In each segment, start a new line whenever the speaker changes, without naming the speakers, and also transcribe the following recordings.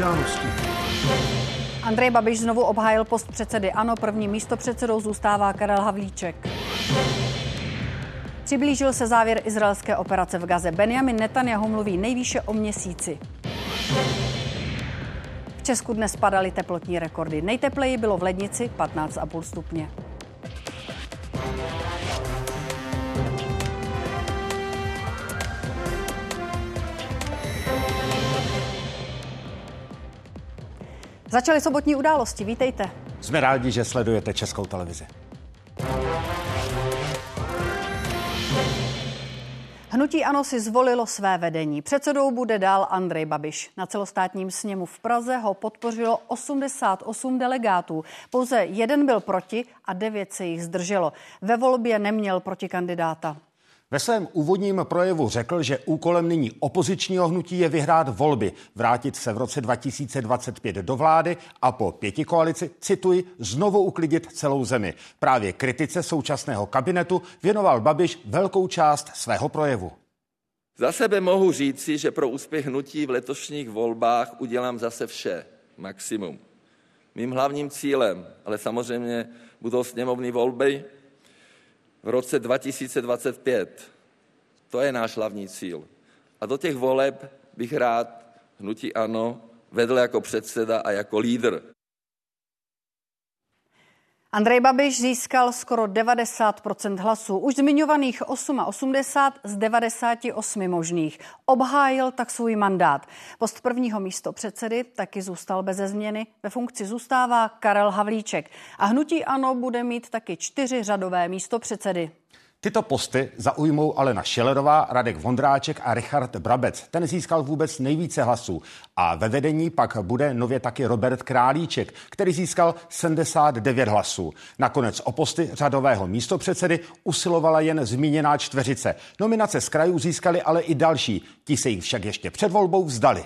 události.
Andrej Babiš znovu obhájil post předsedy ANO, první místo předsedou zůstává Karel Havlíček. Přiblížil se závěr izraelské operace v Gaze. Benjamin Netanyahu mluví nejvýše o měsíci. V Česku dnes padaly teplotní rekordy. Nejtepleji bylo v Lednici 15,5 stupně. Začaly sobotní události, vítejte.
Jsme rádi, že sledujete Českou televizi.
Hnutí ANO si zvolilo své vedení. Předsedou bude dál Andrej Babiš. Na celostátním sněmu v Praze ho podpořilo 88 delegátů. Pouze jeden byl proti a devět se jich zdrželo. Ve volbě neměl proti kandidáta.
Ve svém úvodním projevu řekl, že úkolem nyní opozičního hnutí je vyhrát volby, vrátit se v roce 2025 do vlády a po pěti koalici, cituji, znovu uklidit celou zemi. Právě kritice současného kabinetu věnoval Babiš velkou část svého projevu.
Za sebe mohu říci, že pro úspěch hnutí v letošních volbách udělám zase vše, maximum. Mým hlavním cílem, ale samozřejmě budou sněmovní volby, v roce 2025. To je náš hlavní cíl. A do těch voleb bych rád hnutí ANO vedl jako předseda a jako lídr.
Andrej Babiš získal skoro 90% hlasů, už zmiňovaných 88 z 98 možných. Obhájil tak svůj mandát. Post prvního místo předsedy taky zůstal beze změny. Ve funkci zůstává Karel Havlíček. A hnutí ANO bude mít taky čtyři řadové místo předsedy.
Tyto posty zaujmou Alena Šelerová, Radek Vondráček a Richard Brabec. Ten získal vůbec nejvíce hlasů. A ve vedení pak bude nově taky Robert Králíček, který získal 79 hlasů. Nakonec o posty řadového místopředsedy usilovala jen zmíněná čtveřice. Nominace z krajů získali ale i další. Ti se jich však ještě před volbou vzdali.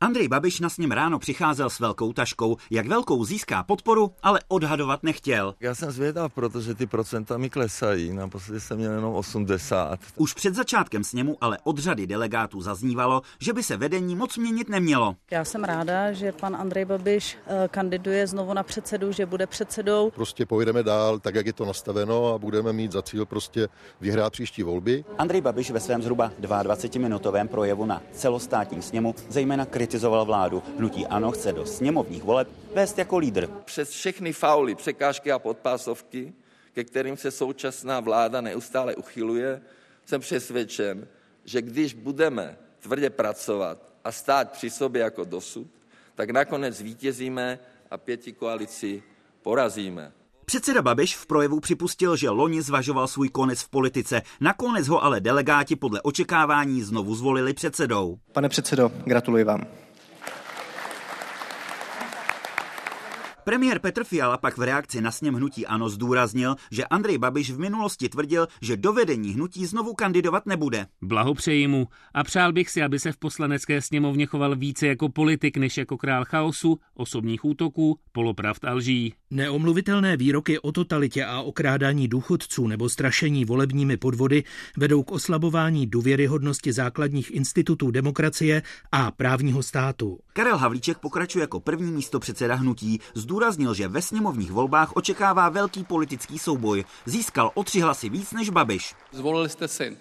Andrej Babiš na sním ráno přicházel s velkou taškou. Jak velkou získá podporu, ale odhadovat nechtěl.
Já jsem zvědav, protože ty procenta mi klesají. Naposledy jsem měl jenom 80.
Už před začátkem sněmu ale od řady delegátů zaznívalo, že by se vedení moc měnit nemělo.
Já jsem ráda, že pan Andrej Babiš eh, kandiduje znovu na předsedu, že bude předsedou.
Prostě pojedeme dál tak, jak je to nastaveno a budeme mít za cíl prostě vyhrát příští volby.
Andrej Babiš ve svém zhruba 22-minutovém projevu na celostátním sněmu zejména kritizoval vládu. Hnutí ANO chce do sněmovních voleb vést jako lídr.
Přes všechny fauly, překážky a podpásovky, ke kterým se současná vláda neustále uchyluje, jsem přesvědčen, že když budeme tvrdě pracovat a stát při sobě jako dosud, tak nakonec vítězíme a pěti koalici porazíme.
Předseda Babiš v projevu připustil, že loni zvažoval svůj konec v politice. Nakonec ho ale delegáti podle očekávání znovu zvolili předsedou.
Pane předsedo, gratuluji vám.
Premiér Petr Fiala pak v reakci na sněm hnutí ANO zdůraznil, že Andrej Babiš v minulosti tvrdil, že do vedení hnutí znovu kandidovat nebude.
Blahopřeji mu a přál bych si, aby se v poslanecké sněmovně choval více jako politik, než jako král chaosu, osobních útoků, polopravd a lží.
Neomluvitelné výroky o totalitě a okrádání důchodců nebo strašení volebními podvody vedou k oslabování důvěryhodnosti základních institutů demokracie a právního státu.
Karel Havlíček pokračuje jako první místo předseda hnutí. Zdůraznil, že ve sněmovních volbách očekává velký politický souboj. Získal o tři hlasy víc než Babiš.
Zvolili jste si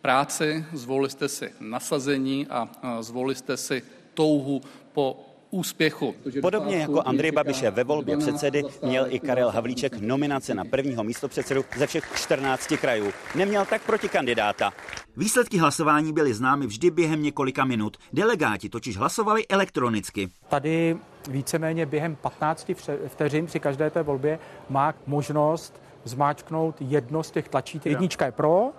práci, zvolili jste si nasazení a zvolili jste si touhu po úspěchu.
Podobně jako Andrej Babiše ve volbě předsedy měl i Karel Havlíček nominace na prvního místopředsedu ze všech 14 krajů. Neměl tak proti kandidáta. Výsledky hlasování byly známy vždy během několika minut. Delegáti totiž hlasovali elektronicky.
Tady víceméně během 15 vteřin při každé té volbě má možnost zmáčknout jedno z těch tlačítek. Jednička je pro,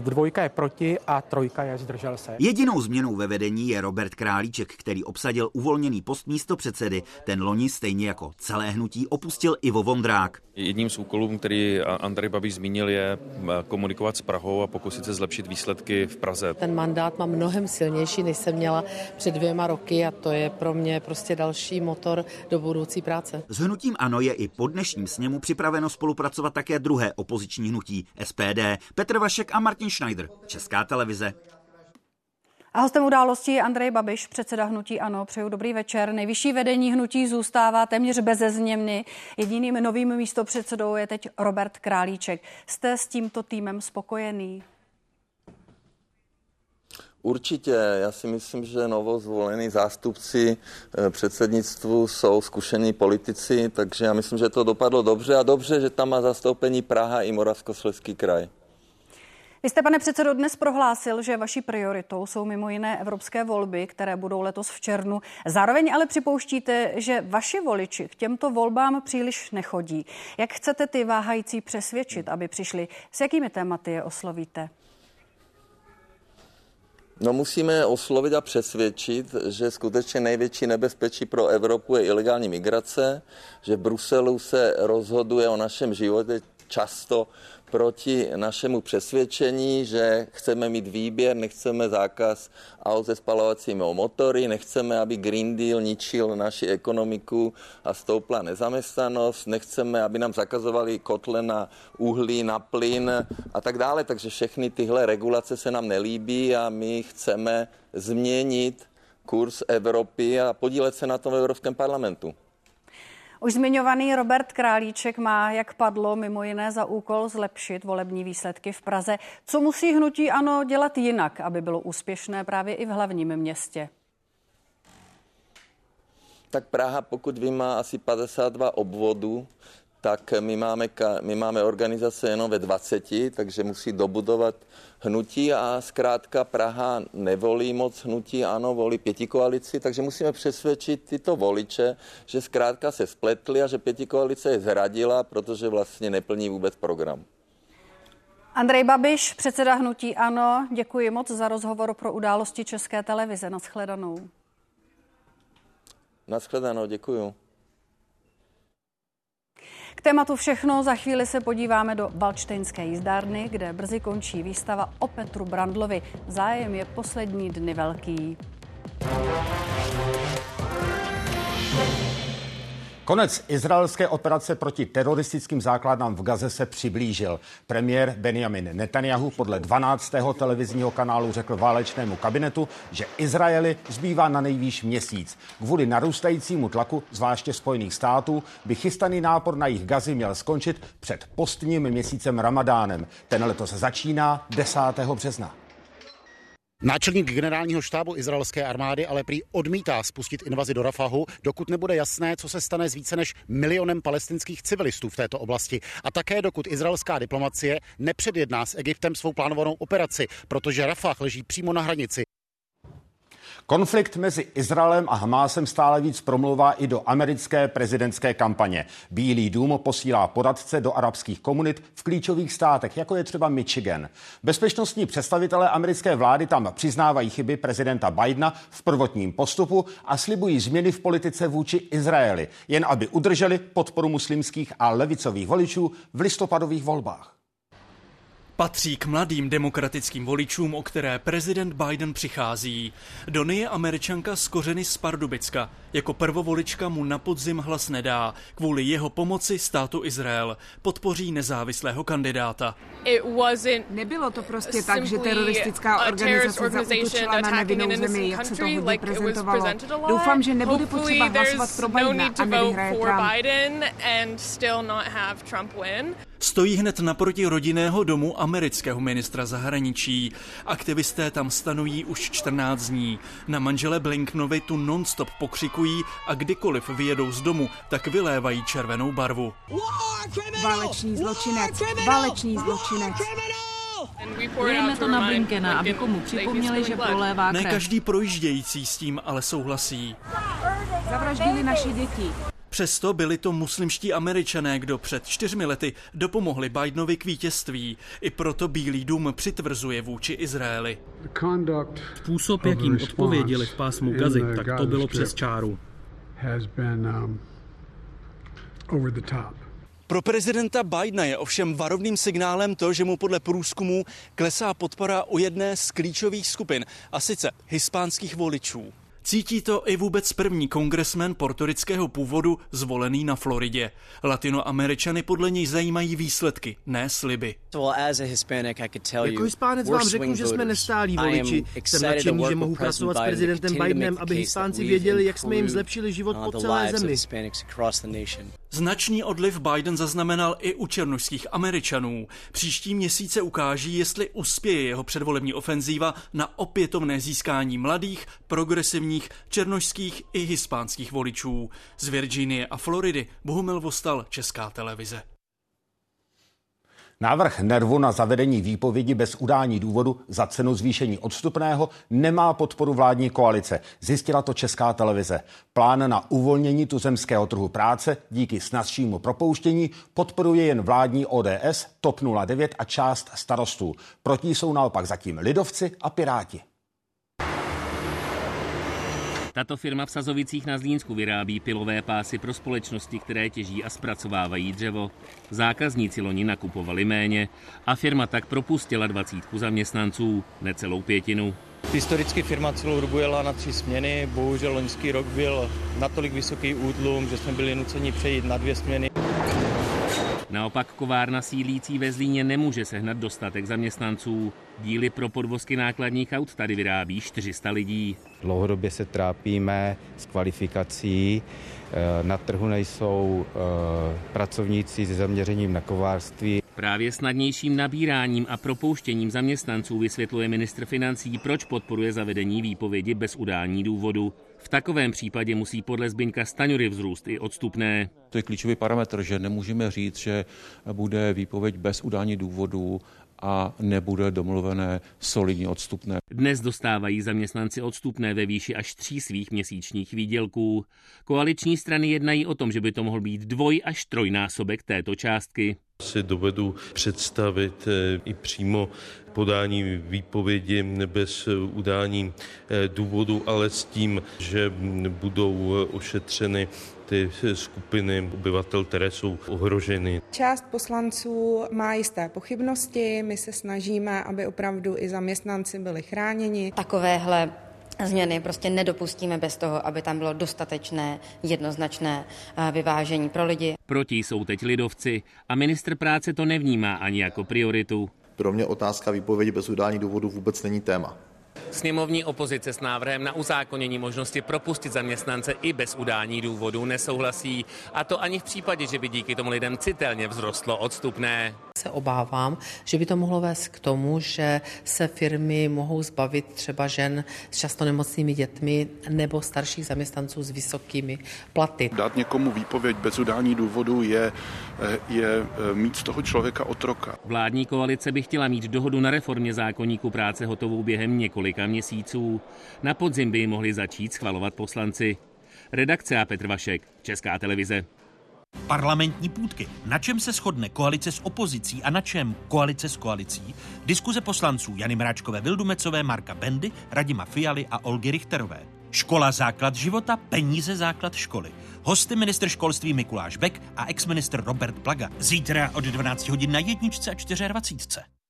dvojka je proti a trojka je zdržel se.
Jedinou změnou ve vedení je Robert Králíček, který obsadil uvolněný post místo předsedy. Ten loni stejně jako celé hnutí opustil Ivo Vondrák.
Jedním z úkolů, který Andrej Babiš zmínil, je komunikovat s Prahou a pokusit se zlepšit výsledky v Praze.
Ten mandát mám mnohem silnější, než jsem měla před dvěma roky a to je pro mě prostě další motor do budoucí práce.
S hnutím ANO je i po dnešním sněmu připraveno spolupracovat také druhé opoziční hnutí SPD Petr Vašek a Martin Schneider, Česká televize.
A hostem události je Andrej Babiš, předseda hnutí Ano. Přeju dobrý večer. Nejvyšší vedení hnutí zůstává téměř beze změny. Jediným novým místopředsedou je teď Robert Králíček. Jste s tímto týmem spokojený?
Určitě, já si myslím, že novozvolení zástupci eh, předsednictvu jsou zkušení politici, takže já myslím, že to dopadlo dobře a dobře, že tam má zastoupení Praha i Moravskoslezský kraj.
Vy jste, pane předsedo, dnes prohlásil, že vaší prioritou jsou mimo jiné evropské volby, které budou letos v červnu. Zároveň ale připouštíte, že vaši voliči k těmto volbám příliš nechodí. Jak chcete ty váhající přesvědčit, aby přišli? S jakými tématy je oslovíte?
No musíme oslovit a přesvědčit, že skutečně největší nebezpečí pro Evropu je ilegální migrace, že v Bruselu se rozhoduje o našem životě často proti našemu přesvědčení, že chceme mít výběr, nechceme zákaz aut se spalovacími motory, nechceme, aby Green Deal ničil naši ekonomiku a stoupla nezaměstnanost, nechceme, aby nám zakazovali kotle na uhlí, na plyn a tak dále. Takže všechny tyhle regulace se nám nelíbí a my chceme změnit kurz Evropy a podílet se na tom v Evropském parlamentu.
Už zmiňovaný Robert Králíček má, jak padlo, mimo jiné za úkol zlepšit volební výsledky v Praze. Co musí hnutí ano dělat jinak, aby bylo úspěšné právě i v hlavním městě?
Tak Praha, pokud vy má asi 52 obvodů, tak my máme, my máme organizace jenom ve 20, takže musí dobudovat hnutí a zkrátka Praha nevolí moc hnutí, ano, volí pěti koalici, takže musíme přesvědčit tyto voliče, že zkrátka se spletli a že pěti koalice je zradila, protože vlastně neplní vůbec program.
Andrej Babiš, předseda hnutí Ano, děkuji moc za rozhovor pro události České televize. Naschledanou.
Naschledanou, děkuji.
K tématu všechno. Za chvíli se podíváme do Valčtejnské jízdárny, kde brzy končí výstava o Petru Brandlovi. Zájem je poslední dny velký.
Konec izraelské operace proti teroristickým základnám v Gaze se přiblížil. Premiér Benjamin Netanyahu podle 12. televizního kanálu řekl válečnému kabinetu, že Izraeli zbývá na nejvýš měsíc. Kvůli narůstajícímu tlaku, zvláště Spojených států, by chystaný nápor na jich Gazy měl skončit před postním měsícem Ramadánem. Ten letos začíná 10. března.
Náčelník generálního štábu izraelské armády ale prý odmítá spustit invazi do Rafahu, dokud nebude jasné, co se stane s více než milionem palestinských civilistů v této oblasti. A také dokud izraelská diplomacie nepředjedná s Egyptem svou plánovanou operaci, protože Rafah leží přímo na hranici.
Konflikt mezi Izraelem a Hamásem stále víc promlouvá i do americké prezidentské kampaně. Bílý dům posílá poradce do arabských komunit v klíčových státech, jako je třeba Michigan. Bezpečnostní představitelé americké vlády tam přiznávají chyby prezidenta Bidena v prvotním postupu a slibují změny v politice vůči Izraeli, jen aby udrželi podporu muslimských a levicových voličů v listopadových volbách.
Patří k mladým demokratickým voličům, o které prezident Biden přichází. Dony je američanka z kořeny z Pardubicka. Jako prvovolička mu na podzim hlas nedá. Kvůli jeho pomoci státu Izrael podpoří nezávislého kandidáta.
Nebylo to prostě tak, že teroristická organizace zautočila na nevinnou zemi, jak se to hodně prezentovalo. Doufám, že nebude potřeba hlasovat pro Bidena a nevyhraje
Trump. Stojí hned naproti rodinného domu amerického ministra zahraničí. Aktivisté tam stanují už 14 dní. Na manžele Blinknovi tu nonstop pokřikují a kdykoliv vyjedou z domu, tak vylévají červenou barvu.
Válečný zločinec, válečný zločinec.
Lijeme to na Blinkena, abychom mu připomněli, že prolévá krev.
Ne každý projíždějící s tím ale souhlasí.
Zavraždili naše děti.
Přesto byli to muslimští američané, kdo před čtyřmi lety dopomohli Bidenovi k vítězství. I proto Bílý dům přitvrzuje vůči Izraeli.
Způsob, jakým odpověděli v pásmu Gazy, tak to bylo přes čáru.
Pro prezidenta Bidena je ovšem varovným signálem to, že mu podle průzkumu klesá podpora u jedné z klíčových skupin, a sice hispánských voličů. Cítí to i vůbec první kongresmen portorického původu zvolený na Floridě. Latinoameričany podle něj zajímají výsledky, ne sliby.
Jako hispánec vám řeknu, že jsme nestálí voliči. Jsem nadšený, že mohu pracovat s prezidentem Bidenem, aby hispánci věděli, jak jsme jim zlepšili život po celé zemi.
Značný odliv Biden zaznamenal i u černožských Američanů. Příští měsíce ukáží, jestli uspěje jeho předvolební ofenzíva na opětovné získání mladých, progresivních, černožských i hispánských voličů. Z Virginie a Floridy Bohumil Vostal, Česká televize.
Návrh Nervu na zavedení výpovědi bez udání důvodu za cenu zvýšení odstupného nemá podporu vládní koalice. Zjistila to Česká televize. Plán na uvolnění tuzemského trhu práce díky snazšímu propouštění podporuje jen vládní ODS, TOP 09 a část starostů. Proti jsou naopak zatím lidovci a piráti.
Tato firma v Sazovicích na Zlínsku vyrábí pilové pásy pro společnosti, které těží a zpracovávají dřevo. Zákazníci loni nakupovali méně a firma tak propustila dvacítku zaměstnanců, necelou pětinu.
Historicky firma celou dobu jela na tři směny, bohužel loňský rok byl natolik vysoký útlum, že jsme byli nuceni přejít na dvě směny.
Naopak kovárna sídlící ve Zlíně nemůže sehnat dostatek zaměstnanců. Díly pro podvozky nákladních aut tady vyrábí 400 lidí.
Dlouhodobě se trápíme s kvalifikací. Eh, na trhu nejsou eh, pracovníci se zaměřením na kovárství.
Právě snadnějším nabíráním a propouštěním zaměstnanců vysvětluje ministr financí, proč podporuje zavedení výpovědi bez udání důvodu. V takovém případě musí podle Zbyňka Staňury vzrůst i odstupné.
To je klíčový parametr, že nemůžeme říct, že bude výpověď bez udání důvodu a nebude domluvené solidní odstupné.
Dnes dostávají zaměstnanci odstupné ve výši až tří svých měsíčních výdělků. Koaliční strany jednají o tom, že by to mohl být dvoj až trojnásobek této částky
si dovedu představit eh, i přímo podání výpovědi bez udání eh, důvodu, ale s tím, že budou ošetřeny ty skupiny obyvatel, které jsou ohroženy.
Část poslanců má jisté pochybnosti, my se snažíme, aby opravdu i zaměstnanci byli chráněni.
Takovéhle změny prostě nedopustíme bez toho, aby tam bylo dostatečné, jednoznačné eh, vyvážení pro lidi.
Proti jsou teď lidovci a ministr práce to nevnímá ani jako prioritu.
Pro mě otázka výpovědi bez udání důvodu vůbec není téma.
Sněmovní opozice s návrhem na uzákonění možnosti propustit zaměstnance i bez udání důvodů nesouhlasí. A to ani v případě, že by díky tomu lidem citelně vzrostlo odstupné.
Se obávám, že by to mohlo vést k tomu, že se firmy mohou zbavit třeba žen s často nemocnými dětmi nebo starších zaměstnanců s vysokými platy.
Dát někomu výpověď bez udání důvodu je, je mít z toho člověka otroka.
Vládní koalice by chtěla mít dohodu na reformě zákonníku práce hotovou během několika měsíců. Na podzim by ji mohli začít schvalovat poslanci. Redakce a Petr Vašek, Česká televize.
Parlamentní půdky. Na čem se shodne koalice s opozicí a na čem koalice s koalicí? Diskuze poslanců Jany Mráčkové Vildumecové, Marka Bendy, Radima Fialy a Olgy Richterové. Škola základ života, peníze základ školy. Hosty minister školství Mikuláš Beck a exminister Robert Plaga. Zítra od 12 hodin na jedničce a 24.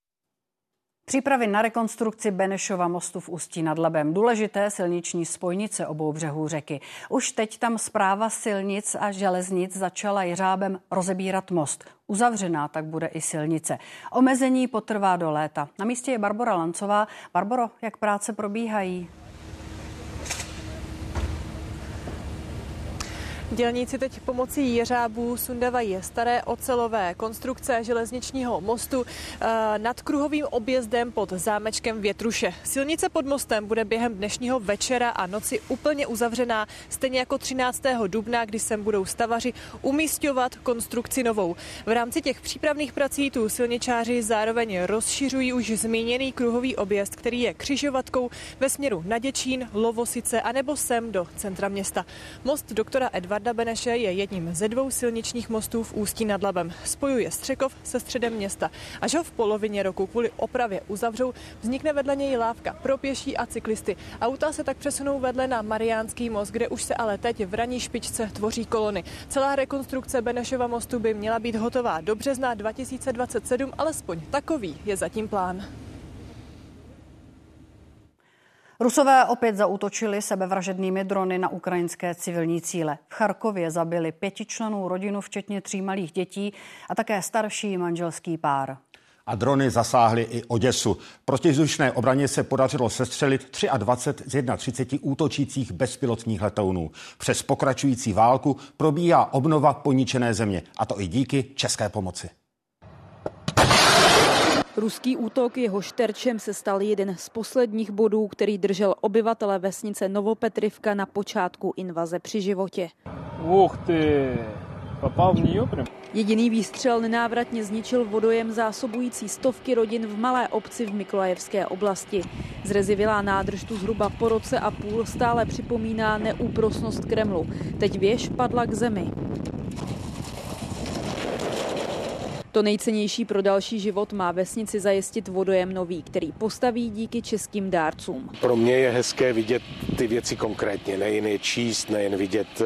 Přípravy na rekonstrukci Benešova mostu v Ústí nad Labem. Důležité silniční spojnice obou břehů řeky. Už teď tam zpráva silnic a železnic začala jeřábem rozebírat most. Uzavřená tak bude i silnice. Omezení potrvá do léta. Na místě je Barbara Lancová. Barboro, jak práce probíhají?
Dělníci teď pomocí jeřábů sundavají staré ocelové konstrukce železničního mostu eh, nad kruhovým objezdem pod zámečkem Větruše. Silnice pod mostem bude během dnešního večera a noci úplně uzavřená, stejně jako 13. dubna, kdy sem budou stavaři umístěvat konstrukci novou. V rámci těch přípravných prací tu silničáři zároveň rozšiřují už zmíněný kruhový objezd, který je křižovatkou ve směru na Děčín, Lovosice anebo sem do centra města. Most doktora Edvarda Eduarda Beneše je jedním ze dvou silničních mostů v Ústí nad Labem. Spojuje Střekov se středem města. Až ho v polovině roku kvůli opravě uzavřou, vznikne vedle něj lávka pro pěší a cyklisty. Auta se tak přesunou vedle na Mariánský most, kde už se ale teď v raní špičce tvoří kolony. Celá rekonstrukce Benešova mostu by měla být hotová do března 2027, alespoň takový je zatím plán.
Rusové opět zautočili sebevražednými drony na ukrajinské civilní cíle. V Charkově zabili pětičlenou rodinu, včetně tří malých dětí a také starší manželský pár.
A drony zasáhly i Oděsu. Protizdušné obraně se podařilo sestřelit 23 z 31 útočících bezpilotních letounů. Přes pokračující válku probíhá obnova poničené země, a to i díky české pomoci.
Ruský útok jeho šterčem se stal jeden z posledních bodů, který držel obyvatele vesnice Novopetrivka na počátku invaze při životě.
Uch ty, popal v ní
Jediný výstřel nenávratně zničil vodojem zásobující stovky rodin v malé obci v Mikolajevské oblasti. Zrezivilá nádrž tu zhruba po roce a půl stále připomíná neúprosnost Kremlu. Teď věž padla k zemi. To nejcennější pro další život má vesnici zajistit vodojem nový, který postaví díky českým dárcům.
Pro mě je hezké vidět ty věci konkrétně, nejen je číst, nejen vidět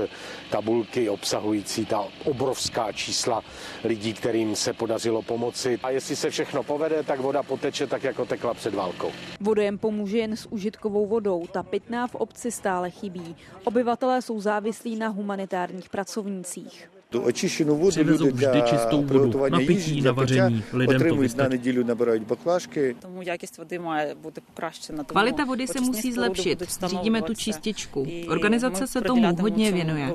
tabulky obsahující ta obrovská čísla lidí, kterým se podařilo pomoci. A jestli se všechno povede, tak voda poteče tak, jako tekla před válkou.
Vodojem pomůže jen s užitkovou vodou. Ta pitná v obci stále chybí. Obyvatelé jsou závislí na humanitárních pracovnících.
Tu očištěnou vodu Přivezou vždy čistou vodu na pití, na vaření. Lidem to na neděli nabírají baklašky.
Kvalita vody se musí zlepšit. Řídíme tu čističku. Organizace se tomu hodně věnuje.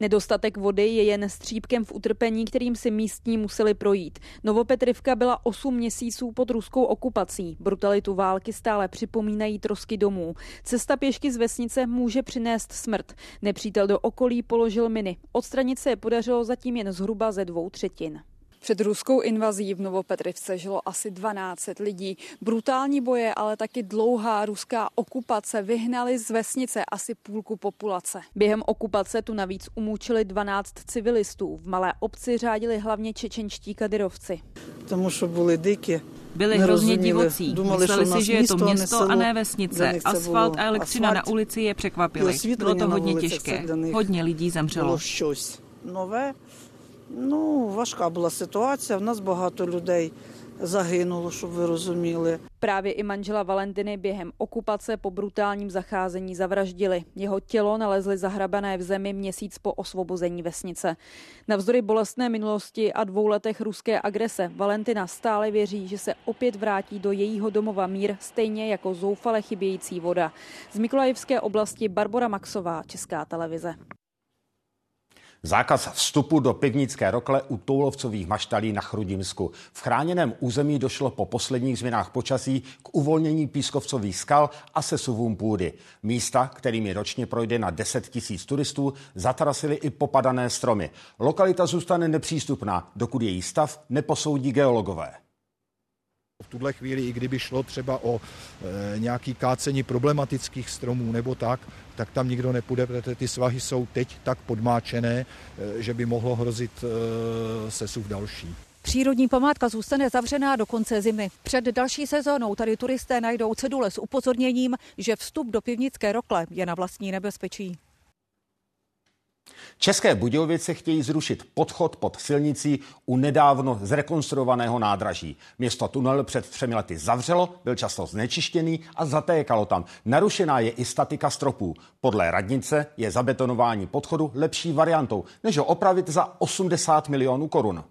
Nedostatek vody je jen střípkem v utrpení, kterým si místní museli projít. Novopetrivka byla 8 měsíců pod ruskou okupací. Brutalitu války stále připomínají trosky domů. Cesta pěšky z vesnice může přinést smrt. Nepřítel do okolí položil miny. Odstranit se je podařilo zatím jen zhruba ze dvou třetin. Před ruskou invazí v Novopetrivce žilo asi 12 lidí. Brutální boje, ale taky dlouhá ruská okupace vyhnali z vesnice asi půlku populace. Během okupace tu navíc umúčili 12 civilistů. V malé obci řádili hlavně čečenští kadyrovci.
Tomu, že byli diky. Byli hrozně divocí. Mysleli si, že je to město a ne vesnice. Asfalt a elektřina na ulici je překvapili. Bylo to hodně těžké. Hodně lidí zemřelo. Nové Ну, важка була ситуація. В нас багато людей zahynulo, щоб ви розуміли.
Právě i manžela Valentiny během okupace po brutálním zacházení zavraždili. Jeho tělo nalezli zahrabané v zemi měsíc po osvobození vesnice. Navzdory bolestné minulosti a dvou letech ruské agrese Valentina stále věří, že se opět vrátí do jejího domova mír, stejně jako zoufale chybějící voda. Z Mikolajevské oblasti Barbara Maxová, Česká televize.
Zákaz vstupu do pivnické rokle u toulovcových maštalí na Chrudimsku. V chráněném území došlo po posledních změnách počasí k uvolnění pískovcových skal a sesuvům půdy. Místa, kterými ročně projde na 10 tisíc turistů, zatrasily i popadané stromy. Lokalita zůstane nepřístupná, dokud její stav neposoudí geologové.
V tuhle chvíli, i kdyby šlo třeba o e, nějaký kácení problematických stromů nebo tak, tak tam nikdo nepůjde, protože ty svahy jsou teď tak podmáčené, e, že by mohlo hrozit e, sesuv další.
Přírodní památka zůstane zavřená do konce zimy. Před další sezónou tady turisté najdou cedule s upozorněním, že vstup do pivnické rokle je na vlastní nebezpečí.
České Budějovice chtějí zrušit podchod pod silnicí u nedávno zrekonstruovaného nádraží. Město tunel před třemi lety zavřelo, byl často znečištěný a zatékalo tam. Narušená je i statika stropů. Podle radnice je zabetonování podchodu lepší variantou, než ho opravit za 80 milionů korun.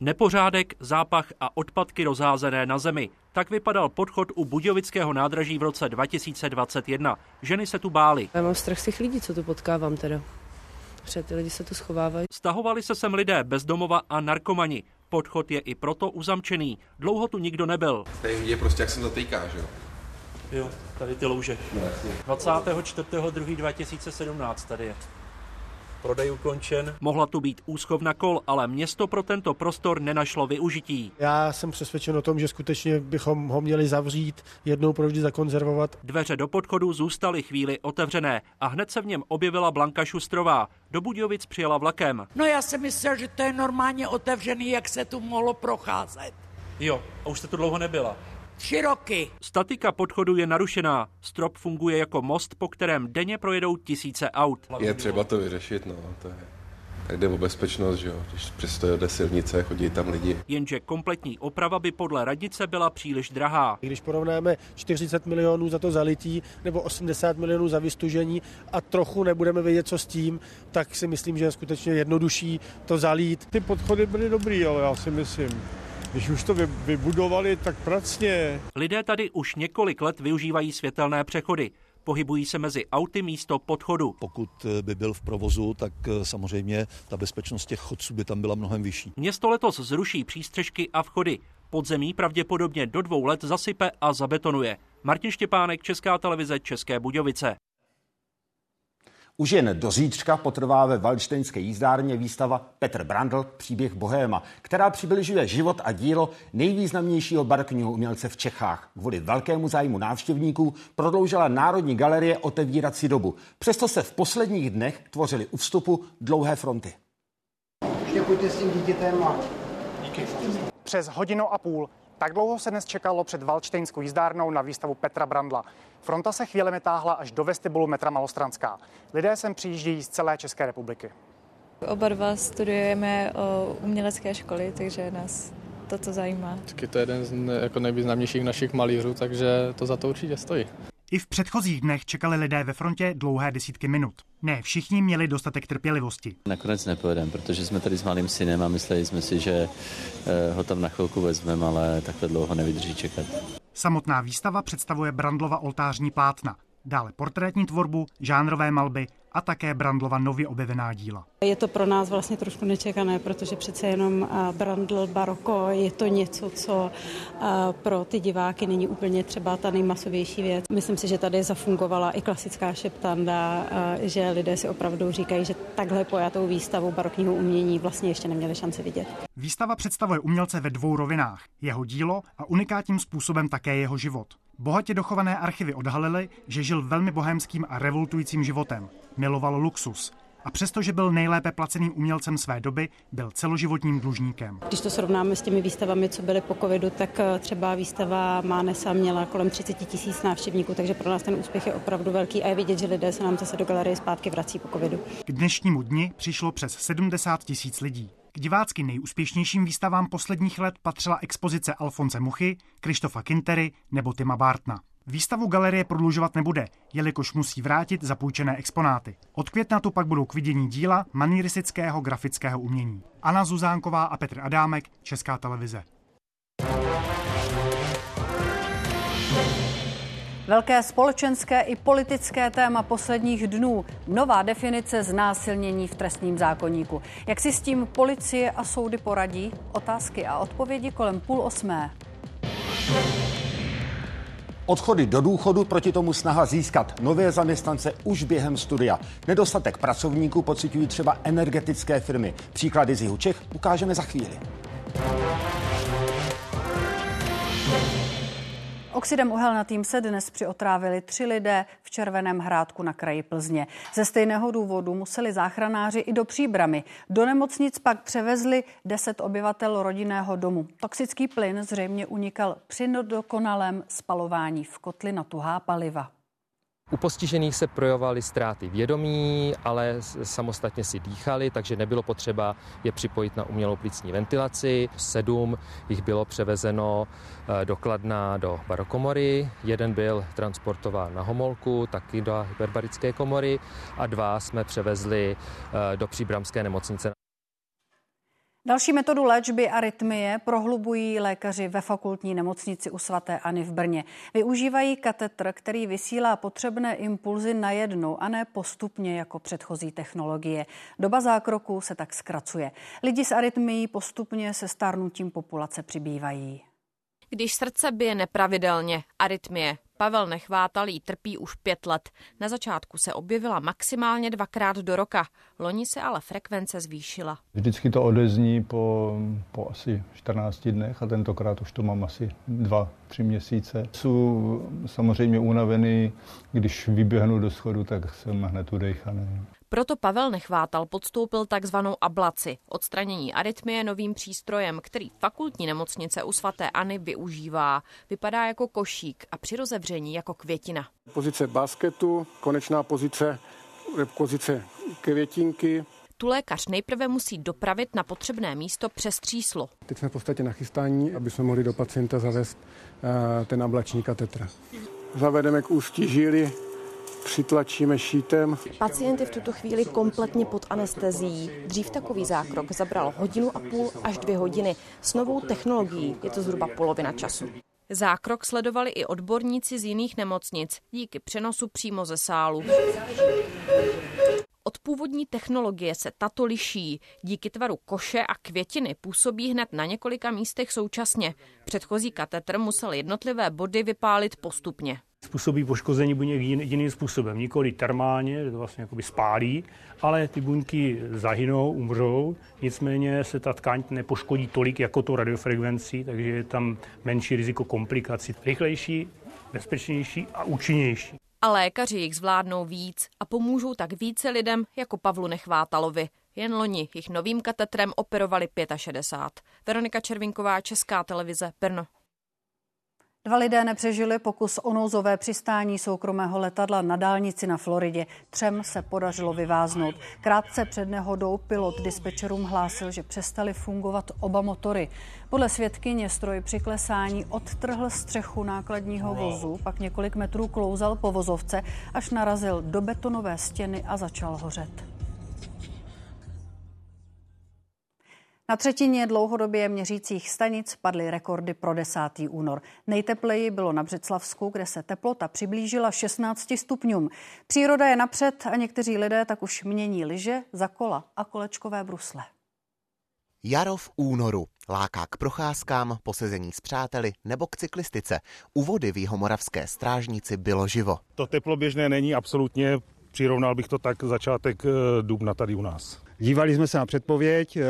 Nepořádek, zápach a odpadky rozházené na zemi. Tak vypadal podchod u Budějovického nádraží v roce 2021. Ženy se tu bály.
Já mám strach z těch lidí, co tu potkávám teda ty lidi se tu schovávají.
Stahovali se sem lidé bezdomova a narkomani. Podchod je i proto uzamčený. Dlouho tu nikdo nebyl.
Tady je prostě, jak se zatýká, že jo?
Jo, tady ty louže. No, 24.2.2017 tady je prodej ukončen. Mohla tu být úschovna kol, ale město pro tento prostor nenašlo využití.
Já jsem přesvědčen o tom, že skutečně bychom ho měli zavřít, jednou provždy zakonzervovat.
Dveře do podchodu zůstaly chvíli otevřené a hned se v něm objevila Blanka Šustrová. Do Budějovic přijela vlakem.
No já jsem myslel, že to je normálně otevřený, jak se tu mohlo procházet.
Jo, a už jste tu dlouho nebyla.
Tři roky.
Statika podchodu je narušená. Strop funguje jako most, po kterém denně projedou tisíce aut.
Je třeba to vyřešit, no. To je tak jde o bezpečnost, že jo, když přesto jde silnice, chodí tam lidi.
Jenže kompletní oprava by podle radnice byla příliš drahá.
Když porovnáme 40 milionů za to zalití nebo 80 milionů za vystužení a trochu nebudeme vědět, co s tím, tak si myslím, že je skutečně jednodušší to zalít.
Ty podchody byly dobrý, ale já si myslím. Když už to vybudovali, tak pracně.
Lidé tady už několik let využívají světelné přechody. Pohybují se mezi auty místo podchodu.
Pokud eh, by byl v provozu, tak eh, samozřejmě ta bezpečnost těch chodců by tam byla mnohem vyšší.
Město letos zruší přístřežky a vchody. Podzemí pravděpodobně do dvou let zasype a zabetonuje. Martin Štěpánek, Česká televize, České Budějovice.
Už jen do zítřka potrvá ve Valštejnské jízdárně výstava Petr Brandl Příběh Bohéma, která přibližuje život a dílo nejvýznamnějšího barokního umělce v Čechách. Kvůli velkému zájmu návštěvníků prodloužila Národní galerie otevírací dobu. Přesto se v posledních dnech tvořily u vstupu dlouhé fronty.
Ještě pojďte s tím dítětem a... Díky.
Přes hodinu a půl tak dlouho se dnes čekalo před Valčtejnskou jízdárnou na výstavu Petra Brandla. Fronta se chvílemi táhla až do vestibulu metra Malostranská. Lidé sem přijíždějí z celé České republiky.
Oba dva studujeme o umělecké školy, takže nás toto zajímá.
je to jeden z jako nejvýznamnějších našich malířů, takže to za to určitě stojí.
I v předchozích dnech čekali lidé ve frontě dlouhé desítky minut. Ne všichni měli dostatek trpělivosti.
Nakonec nepojedeme, protože jsme tady s malým synem a mysleli jsme si, že eh, ho tam na chvilku vezmeme, ale takhle dlouho nevydrží čekat.
Samotná výstava představuje Brandlova oltářní plátna, dále portrétní tvorbu, žánrové malby a také Brandlova nově objevená díla.
Je to pro nás vlastně trošku nečekané, protože přece jenom Brandl baroko je to něco, co pro ty diváky není úplně třeba ta nejmasovější věc. Myslím si, že tady zafungovala i klasická šeptanda, že lidé si opravdu říkají, že takhle pojatou výstavu barokního umění vlastně ještě neměli šanci vidět.
Výstava představuje umělce ve dvou rovinách. Jeho dílo a unikátním způsobem také jeho život. Bohatě dochované archivy odhalily, že žil velmi bohémským a revoltujícím životem. Miloval luxus, a přestože byl nejlépe placeným umělcem své doby, byl celoživotním dlužníkem.
Když to srovnáme s těmi výstavami, co byly po covidu, tak eh, třeba výstava Mánesa měla kolem 30 tisíc návštěvníků, takže pro nás ten úspěch je opravdu velký a je vidět, že lidé se nám zase do galerie zpátky vrací po covidu.
K dnešnímu dni přišlo přes 70 tisíc lidí. K divácky nejúspěšnějším výstavám posledních let patřila expozice Alfonse Muchy, Krištofa Kintery nebo Tima Bartna. Výstavu galerie prodlužovat nebude, jelikož musí vrátit zapůjčené exponáty. Od května tu pak budou k vidění díla maniristického grafického umění. Anna Zuzánková a Petr Adámek, Česká televize. Velké společenské i politické téma posledních dnů. Nová definice znásilnění v trestním zákoníku. Jak si s tím policie a soudy poradí? Otázky a odpovědi kolem půl osmé. Odchody do důchodu, proti tomu snaha získat nové zaměstnance už během studia. Nedostatek pracovníků pocitují třeba energetické firmy. Příklady z jihu Čech ukážeme za chvíli. Oxidem uhelnatým se dnes přiotrávili tři lidé v Červeném hrádku na kraji Plzně. Ze stejného důvodu museli záchranáři i do příbramy. Do nemocnic pak převezli deset obyvatel rodinného domu. Toxický plyn zřejmě unikal při nedokonalém spalování v kotli na tuhá paliva.
U postižených se projovaly ztráty vědomí, ale samostatně si dýchali, takže nebylo potřeba je připojit na umělou plicní ventilaci. Sedm jich bylo převezeno eh, do Kladna do barokomory, jeden byl transportován na Homolku, taky do hyperbarické komory a dva jsme převezli eh, do příbramské nemocnice. Další metodu léčby arytmie prohlubují lékaři ve fakultní nemocnici u svaté Ani v Brně. Využívají katetr, který vysílá potřebné impulzy najednou a ne postupně jako předchozí technologie. Doba zákroku se tak zkracuje. Lidi s arytmií postupně se stárnutím populace přibývají. Když srdce bije nepravidelně, arytmie, Pavel Nechvátalý trpí už pět let. Na začátku se objevila maximálně dvakrát do roka. Loni se ale frekvence zvýšila. Vždycky to odezní po, po asi 14 dnech a tentokrát už to mám asi dva, tři měsíce. Jsou samozřejmě unavený, když vyběhnu do schodu, tak jsem hned udejchaný. Proto Pavel Nechvátal podstoupil takzvanou ablaci, odstranění arytmie novým přístrojem, který fakultní nemocnice u svatéAny využívá. Vypadá jako košík a při rozevření jako květina. Pozice basketu, konečná pozice, pozice květinky,
tu lékař nejprve musí dopravit na potřebné místo přes tříslo.
Teď jsme v podstatě nachystání, aby jsme mohli do pacienta zavést uh, ten ablační katetr. Zavedeme k ústí žíly, přitlačíme šítem.
Pacient je v tuto chvíli kompletně pod anestezií. Dřív takový zákrok zabral hodinu a půl až dvě hodiny. S novou technologií je to zhruba polovina času. Zákrok sledovali i odborníci z jiných nemocnic díky přenosu přímo ze sálu. Od původní technologie se tato liší. Díky tvaru koše a květiny působí hned na několika místech současně. Předchozí katetr musel jednotlivé body vypálit postupně.
Způsobí poškození buněk jiným způsobem, nikoli termálně, to vlastně jakoby spálí, ale ty buňky zahynou, umřou, nicméně se ta tkáň nepoškodí tolik jako to radiofrekvencí, takže je tam menší riziko komplikací. Rychlejší, bezpečnější a účinnější.
A lékaři jich zvládnou víc a pomůžou tak více lidem jako Pavlu Nechvátalovi. Jen loni jich novým katetrem operovali 65. Veronika Červinková, Česká televize, Brno.
Dva lidé nepřežili pokus o nouzové přistání soukromého letadla na dálnici na Floridě. Třem se podařilo vyváznout. Krátce před nehodou pilot dispečerům hlásil, že přestali fungovat oba motory. Podle svědkyně stroj při klesání odtrhl střechu nákladního vozu, pak několik metrů klouzal po vozovce, až narazil do betonové stěny a začal hořet. Na třetině dlouhodobě měřících stanic padly rekordy pro 10. únor. Nejtepleji bylo na Břeclavsku, kde se teplota přiblížila 16 stupňům. Příroda je napřed a někteří lidé tak už mění lyže za kola a kolečkové brusle.
Jaro v únoru láká k procházkám, posezení s přáteli nebo k cyklistice. U vody v Jihomoravské strážnici bylo živo.
To teplo běžné není absolutně, přirovnal bych to tak začátek eh, dubna tady u nás.
Dívali jsme se na předpověď, eh,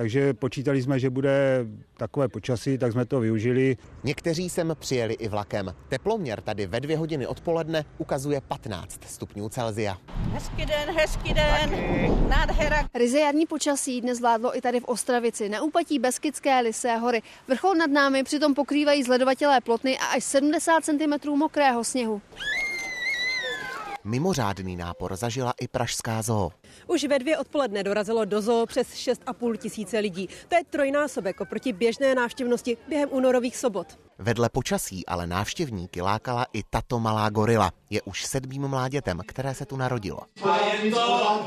takže počítali jsme, že bude takové počasí, tak jsme to využili.
Někteří sem přijeli i vlakem. Teploměr tady ve dvě hodiny odpoledne ukazuje 15 stupňů Celzia.
Hezký den, hezký den, nádhera.
Ryze jarní počasí dnes vládlo i tady v Ostravici, na úpatí Beskidské Lisé hory. Vrchol nad námi přitom pokrývají zledovatělé plotny a až 70 cm mokrého sněhu.
Mimořádný nápor zažila i Pražská zoo.
Už ve dvě odpoledne dorazilo do zoo přes 6,5 tisíce lidí. To je trojnásobek oproti běžné návštěvnosti během únorových sobot.
Vedle počasí ale návštěvníky lákala i tato malá gorila. Je už sedmým mládětem, které se tu narodilo. A jen to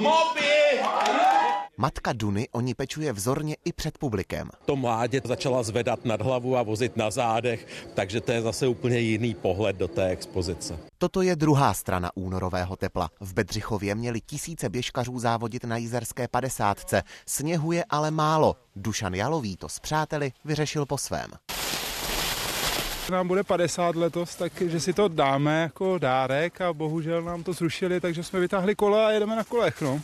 Matka Duny o ní pečuje vzorně i před publikem.
To mládě začala zvedat nad hlavu a vozit na zádech, takže to je zase úplně jiný pohled do té expozice.
Toto je druhá strana únorového tepla. V Bedřichově měli tisíce běžkařů závodit na jízerské padesátce. Sněhu je ale málo. Dušan Jalový to s přáteli vyřešil po svém.
Nám bude 50 letos, takže si to dáme jako dárek a bohužel nám to zrušili, takže jsme vytáhli kola a jedeme na kolech. No.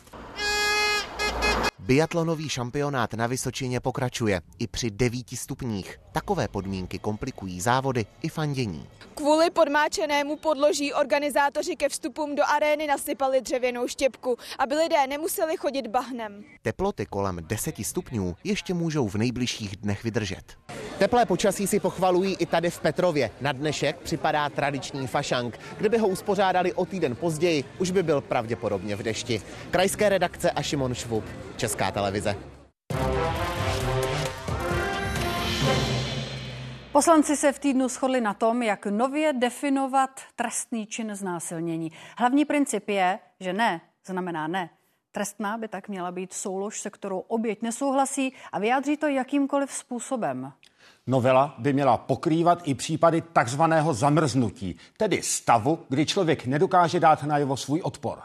Biatlonový šampionát na Vysočině pokračuje i při devíti stupních. Takové podmínky komplikují závody i fandění.
Kvůli podmáčenému podloží organizátoři ke vstupům do arény nasypali dřevěnou štěpku, aby lidé nemuseli chodit bahnem.
Teploty kolem 10 stupňů ještě můžou v nejbližších dnech vydržet. Teplé počasí si pochvalují i tady v Petrově. Na dnešek připadá tradiční fašank. Kdyby ho uspořádali o týden později, už by byl pravděpodobně v dešti. Krajské redakce a Šimon Švub, Česká televize.
Poslanci se v týdnu shodli na tom, jak nově definovat trestný čin znásilnění. Hlavní princip je, že ne znamená ne. Trestná by tak měla být soulož, se kterou oběť nesouhlasí a vyjádří to jakýmkoliv způsobem.
Novela by měla pokrývat i případy takzvaného zamrznutí, tedy stavu, kdy člověk nedokáže dát najevo svůj odpor.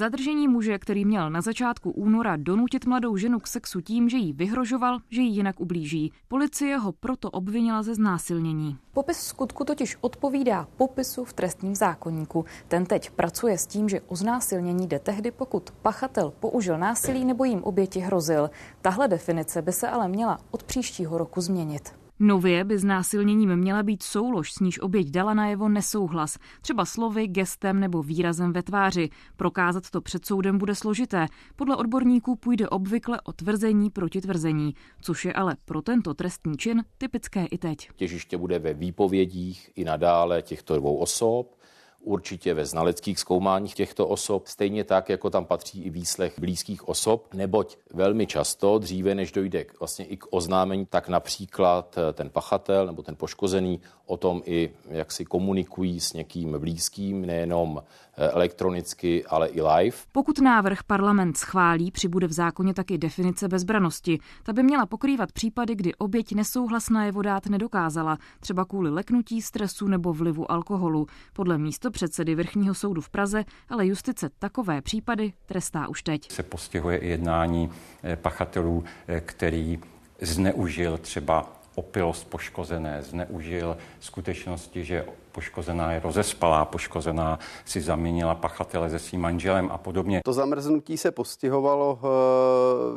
Zadržení muže, který měl na začátku února donutit mladou ženu k sexu tím, že jí vyhrožoval, že jí jinak ublíží. Policie ho proto obvinila ze znásilnění.
Popis skutku totiž odpovídá popisu v trestním zákonníku. Ten teď pracuje s tím, že o znásilnění jde tehdy, pokud pachatel použil násilí nebo jim oběti hrozil. Tahle definice by se ale měla od příštího roku změnit.
Nově by znásilněním měla být soulož, s níž oběť dala najevo nesouhlas, třeba slovy, gestem nebo výrazem ve tváři. Prokázat to před soudem bude složité. Podle odborníků půjde obvykle o tvrzení proti tvrzení, což je ale pro tento trestný čin typické i teď.
Těžiště bude ve výpovědích i nadále těchto dvou osob.
Určitě ve znaleckých zkoumáních těchto osob, stejně tak, jako tam patří i výslech blízkých osob, neboť velmi často, dříve než dojde vlastně i k oznámení, tak například ten pachatel nebo ten poškozený o tom i jak si komunikují s někým blízkým, nejenom eh, elektronicky, ale i live.
Pokud návrh parlament schválí, přibude v zákoně taky definice bezbranosti. Ta by měla pokrývat případy, kdy oběť nesouhlasná je vodát nedokázala, třeba kvůli leknutí, stresu nebo vlivu alkoholu. Podle místo předsedy Vrchního soudu v Praze, ale justice takové případy trestá už teď.
Se postihuje i jednání eh, pachatelů, eh, který zneužil třeba opilost poškozené, zneužil skutečnosti, že poškozená je rozespalá, poškozená si zaměnila pachatele se svým manželem a podobně.
To zamrznutí se postihovalo eh,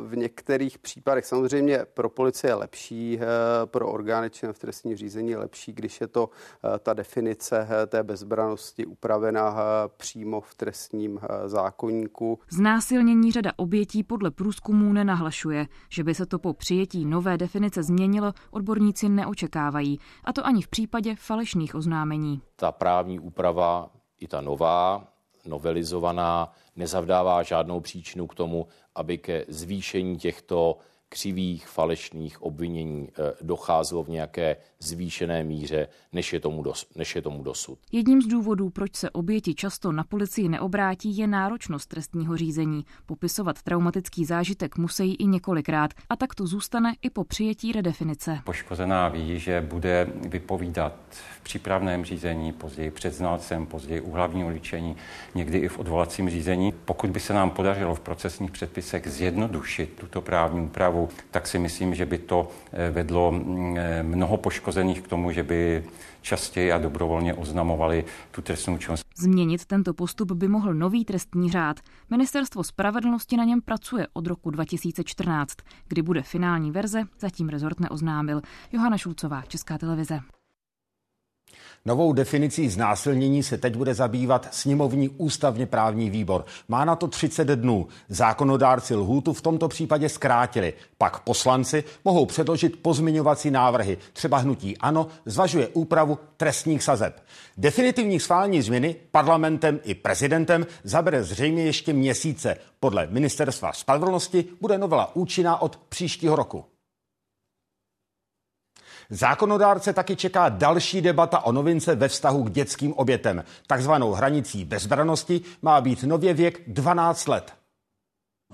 v některých případech. Samozřejmě pro policii je lepší, eh, pro orgány činné v trestním řízení je lepší, když je to eh, ta definice té bezbranosti upravená přímo v trestním zákonníku.
Znásilnění řada obětí podle průzkumů nenahlašuje. Že by se to po přijetí nové definice změnilo, odborníci neočekávají. A to ani v případě falešných oznámení
není. Ta právní úprava, i ta nová, novelizovaná, nezavdává žádnou příčinu k tomu, aby ke zvýšení těchto křivých, falešných obvinění eh, docházelo v nějaké zvýšené míře, než je, tomu dos, než je tomu dosud.
Jedním z důvodů, proč se oběti často na policii neobrátí, je náročnost trestního řízení. Popisovat traumatický zážitek musí i několikrát a tak to zůstane i po přijetí redefinice.
Poškozená ví, že bude vypovídat v přípravném řízení, později před znalcem, později u hlavního líčení, někdy i v odvolacím řízení. Pokud by se nám podařilo v procesních předpisech zjednodušit tuto právní úpravu, tak si myslím, že by to eh, vedlo mm, eh, mnoho poškozených k tomu, že by častěji a dobrovolně oznamovali tu trestnou činnost.
Změnit tento postup by mohl nový trestní řád. Ministerstvo spravedlnosti na něm pracuje od roku 2014. Kdy bude finální verze, zatím rezort neoznámil. Johana Šulcová, Česká televize.
Novou definicí znásilnění se teď bude zabývat sněmovní ústavně právní výbor. Má na to 30 dnů. Zákonodárci lhůtu v tomto případě zkrátili. Pak poslanci mohou předložit pozměňovací návrhy. Třeba hnutí ANO zvažuje úpravu trestních sazeb. Definitivní schválení změny parlamentem i prezidentem zabere zřejmě ještě měsíce. Podle ministerstva spravedlnosti bude novela účinná od příštího roku. Zákonodárce taky čeká další debata o novince ve vztahu k dětským obětem. Takzvanou hranicí bezbranosti má být nově věk 12 let.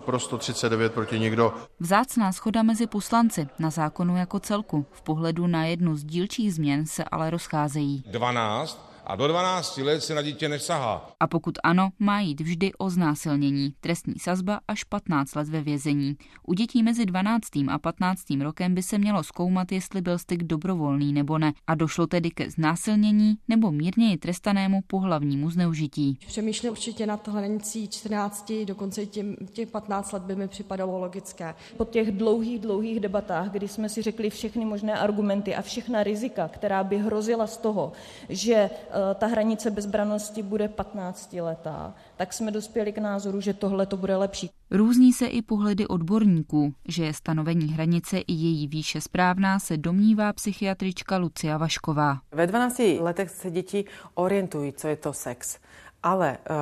Pro 139 proti nikdo.
Vzácná schoda mezi poslanci na zákonu jako celku. V pohledu na jednu z dílčích změn se ale rozcházejí.
12 a do 12 let se na dítě nesahá.
A pokud ano, má jít vždy o znásilnění. Trestní sazba až 15 let ve vězení. U dětí mezi 12. a 15. rokem by se mělo zkoumat, jestli byl styk dobrovolný nebo ne. A došlo tedy ke znásilnění nebo mírněji trestanému pohlavnímu zneužití.
Přemýšlím určitě nad hranicí 14, dokonce tím, těch 15 let by mi připadalo logické.
Po těch dlouhých, dlouhých debatách, kdy jsme si řekli všechny možné argumenty a všechna rizika, která by hrozila z toho, že ta hranice bezbranosti bude 15 letá, tak jsme dospěli k názoru, že tohle to bude lepší.
Různí se i pohledy odborníků, že je stanovení hranice i její výše správná, se domnívá psychiatrička Lucia Vašková.
Ve 12 letech se děti orientují, co je to sex. Ale uh,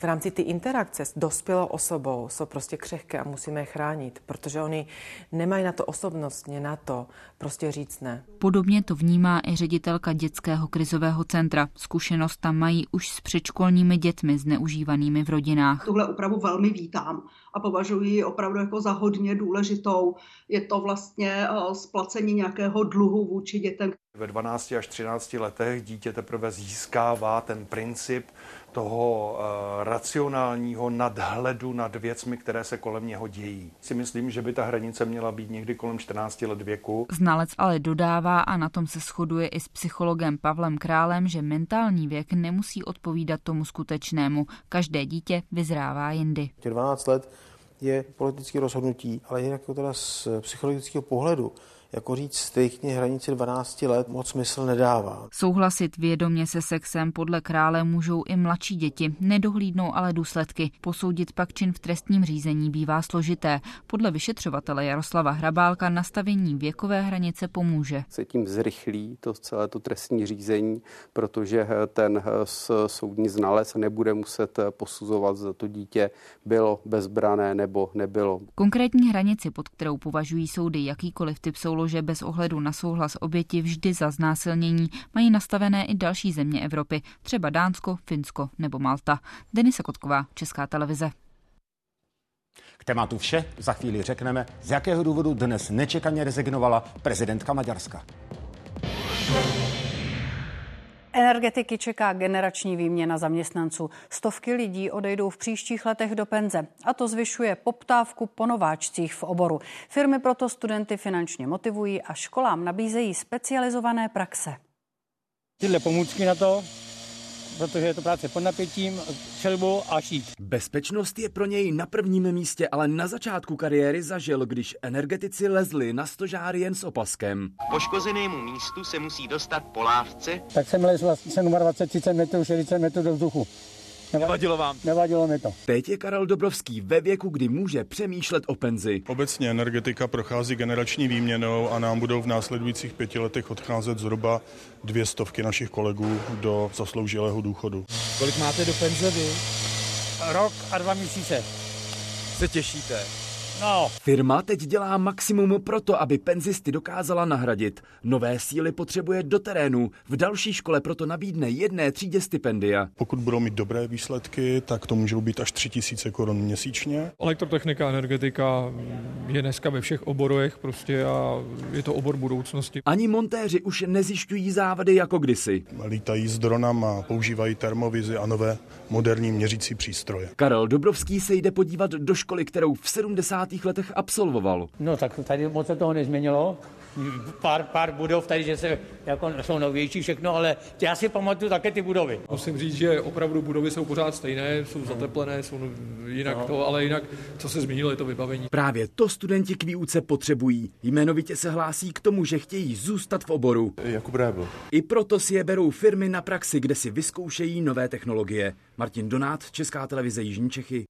v rámci ty interakce s dospělou osobou jsou prostě křehké a musíme je chránit, protože oni nemají na to osobnostně, na to prostě říct ne.
Podobně to vnímá i ředitelka dětského krizového centra. Zkušenost tam mají už s předškolními dětmi zneužívanými v rodinách.
Tuhle úpravu velmi vítám a považuji ji opravdu jako za hodně důležitou. Je to vlastně uh, splacení nějakého dluhu vůči dětem.
Ve 12 až 13 letech dítě teprve získává ten princip toho uh, racionálního nadhledu nad věcmi, které se kolem něho dějí. Si myslím, že by ta hranice měla být někdy kolem 14 let věku.
Znalec ale dodává a na tom se shoduje i s psychologem Pavlem Králem, že mentální věk nemusí odpovídat tomu skutečnému. Každé dítě vyzrává jindy.
12 let je politické rozhodnutí, ale jinak teda z psychologického pohledu
jako říct striktně hranici 12 let moc smysl nedává.
Souhlasit vědomě se sexem podle krále můžou i mladší děti, nedohlídnou ale důsledky. Posoudit pak čin v trestním řízení bývá složité. Podle vyšetřovatele Jaroslava Hrabálka nastavení věkové hranice pomůže.
Se tím zrychlí to celé to trestní řízení, protože ten soudní znalec nebude muset posuzovat, zda to dítě bylo bezbrané nebo nebylo.
Konkrétní hranici, pod kterou považují soudy jakýkoliv typ soulože bez ohledu na souhlas oběti vždy za znásilnění, mají nastavené i další země Evropy, třeba Dánsko, Finsko nebo Malta. Denisa Kotková, Česká televize.
K tématu vše za chvíli řekneme, z jakého důvodu dnes nečekaně rezignovala prezidentka Maďarska.
Energetiky čeká generační výměna zaměstnanců. Stovky lidí odejdou v příštích letech do penze a to zvyšuje poptávku po nováčcích v oboru. Firmy proto studenty finančně motivují a školám nabízejí specializované praxe.
Tyhle pomůcky na to protože je to práce pod napětím, čelbou a šít.
Bezpečnost je pro něj na prvním místě, ale na začátku kariéry zažil, když energetici lezli na stožár jen s opaskem.
Poškozenému místu se musí dostat po lávce.
Tak jsem lezl 27, 30 metrů, 40 metrů do vzduchu.
Nevadilo vám?
Nevadilo mi to.
Teď je Karel Dobrovský ve věku, kdy může přemýšlet o penzi.
Obecně energetika prochází generační výměnou a nám budou v následujících pěti letech odcházet zhruba dvě stovky našich kolegů do zasloužilého důchodu.
Kolik máte do penze vy?
Rok a dva měsíce.
Se těšíte?
No.
Firma teď dělá maximum pro to, aby penzisty dokázala nahradit. Nové síly potřebuje do terénu. V další škole proto nabídne jedné třídě stipendia.
Pokud budou mít dobré výsledky, tak to můžou být až 3000 korun měsíčně.
Elektrotechnika, energetika je dneska ve všech oborech prostě a je to obor budoucnosti.
Ani montéři už nezjišťují závady jako kdysi.
Lítají s dronama, používají termovizi a nové moderní měřící přístroje.
Karel Dobrovský se jde podívat do školy, kterou v 70 letech absolvoval.
No tak tady moc se toho nezměnilo. Pár, pár budov tady, že se jako jsou novější všechno, ale já si pamatuju také ty budovy.
Musím říct, že opravdu budovy jsou pořád stejné, jsou zateplené, jsou jinak no. to, ale jinak, co se změnilo, je to vybavení.
Právě to studenti k výuce potřebují. Jmenovitě se hlásí k tomu, že chtějí zůstat v oboru.
Jakub Rébl.
I proto si je berou firmy na praxi, kde si vyzkoušejí nové technologie. Martin Donát, Česká televize Jižní Čechy.